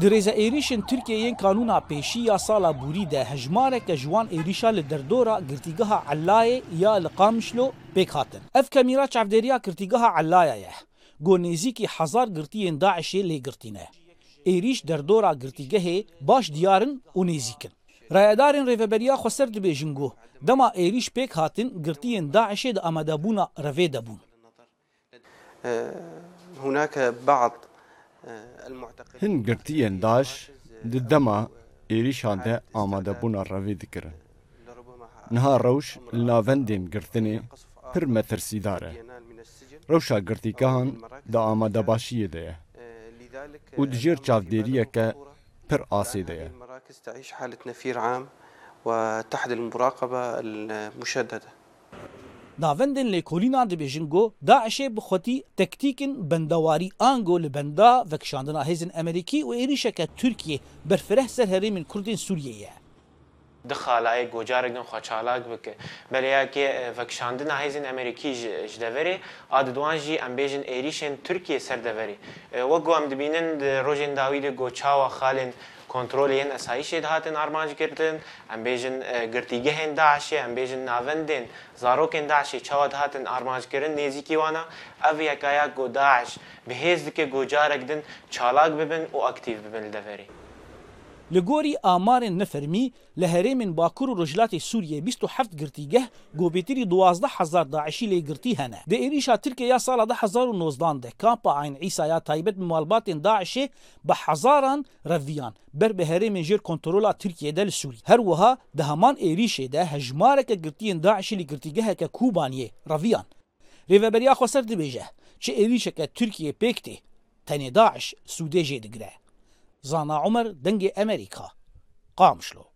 Di rêza êrişên Tirkiyeyên kanûna pêşî ya sala bûrî de hejmareke ji wan êrişa li derdora girtîgeha Elayê ya li Qamişlo pêk hatin. Ev kemîra çavdêriya girtîgeha Elaya ye. Got nêzîkî hezar girtiyên daişê lêgirtîne. Êriş derdora girtîgehê baş diyarin û nêzîkin. Rayedarên rêveberiya xweser dibêjin got dema êriş pêk hatin girtiyên daişê di amedebûna revê debûn. هناك بعض هن گرتیان داش د دما ایریشان ده آماده بونا روی دکرن. نها روش لناوندین گرتنی پر مترسی داره. روشا گرتی کهان دا آماده باشیه ده. او دجیر چاف دیریه که پر آسی ده. مراکز تعیش حالت نفیر عام و تحت المراقبه المشدده. navendên lêkolînan dibêjin got Daişê bi xwetî tektîkên bendawarî ango li benda vekişandina hêzên Emerîkî û êrişeke Tirkiye berfireh ser herêmên Kurdên Sûriye ye. دخالای گوجارگن خو چالاک بک بلیا که وکشاندن هایزن امریکی ج دوری اد دوان جی امبیژن ایریشن ترکیه سر دوری و گو ام دبینن روجن داوید گوچاوا خالن کنترل این اسایش هاتن ارمانج کردن امبیژن گرتیگه هند داشه امبیژن ناوندن زاروکن داشه چاوا هاتن ارمانج کردن نیزی کیوانا او یکایا گو داعش بهز که گوجارگدن چالاک ببن و اکتیو ببن دوری لە گۆری ئامارێن نەفەرمی لە هەرێمن باکوور و ڕژلاتی سووریە 27 گرتیگەه گۆبێتری 12هزار داعشی لێ گرتی هەنە د عێریشا ترکە یا ساڵە 1990 دە کامپا ئاین ئیسایا تایبەت مالباتێن داعشێ بە حەزاران ڕەڤیان بەر بە هەرێمێن ژێر کۆنتترۆلا ترکیەدە لە سووری هەروەها دەهمان عێریشێدا هەژمارەکە گرتیان داعشی لە گرتیگەهەکە کوبانیە ڕەڤیان ڕێڤەبەریا خۆسەر دبێژە چ عێریشەکە تورکیە پێکتێ تەنێ داعش سوودێژێ دەگرە Zana Umar dengi Amerika. Qamšlo.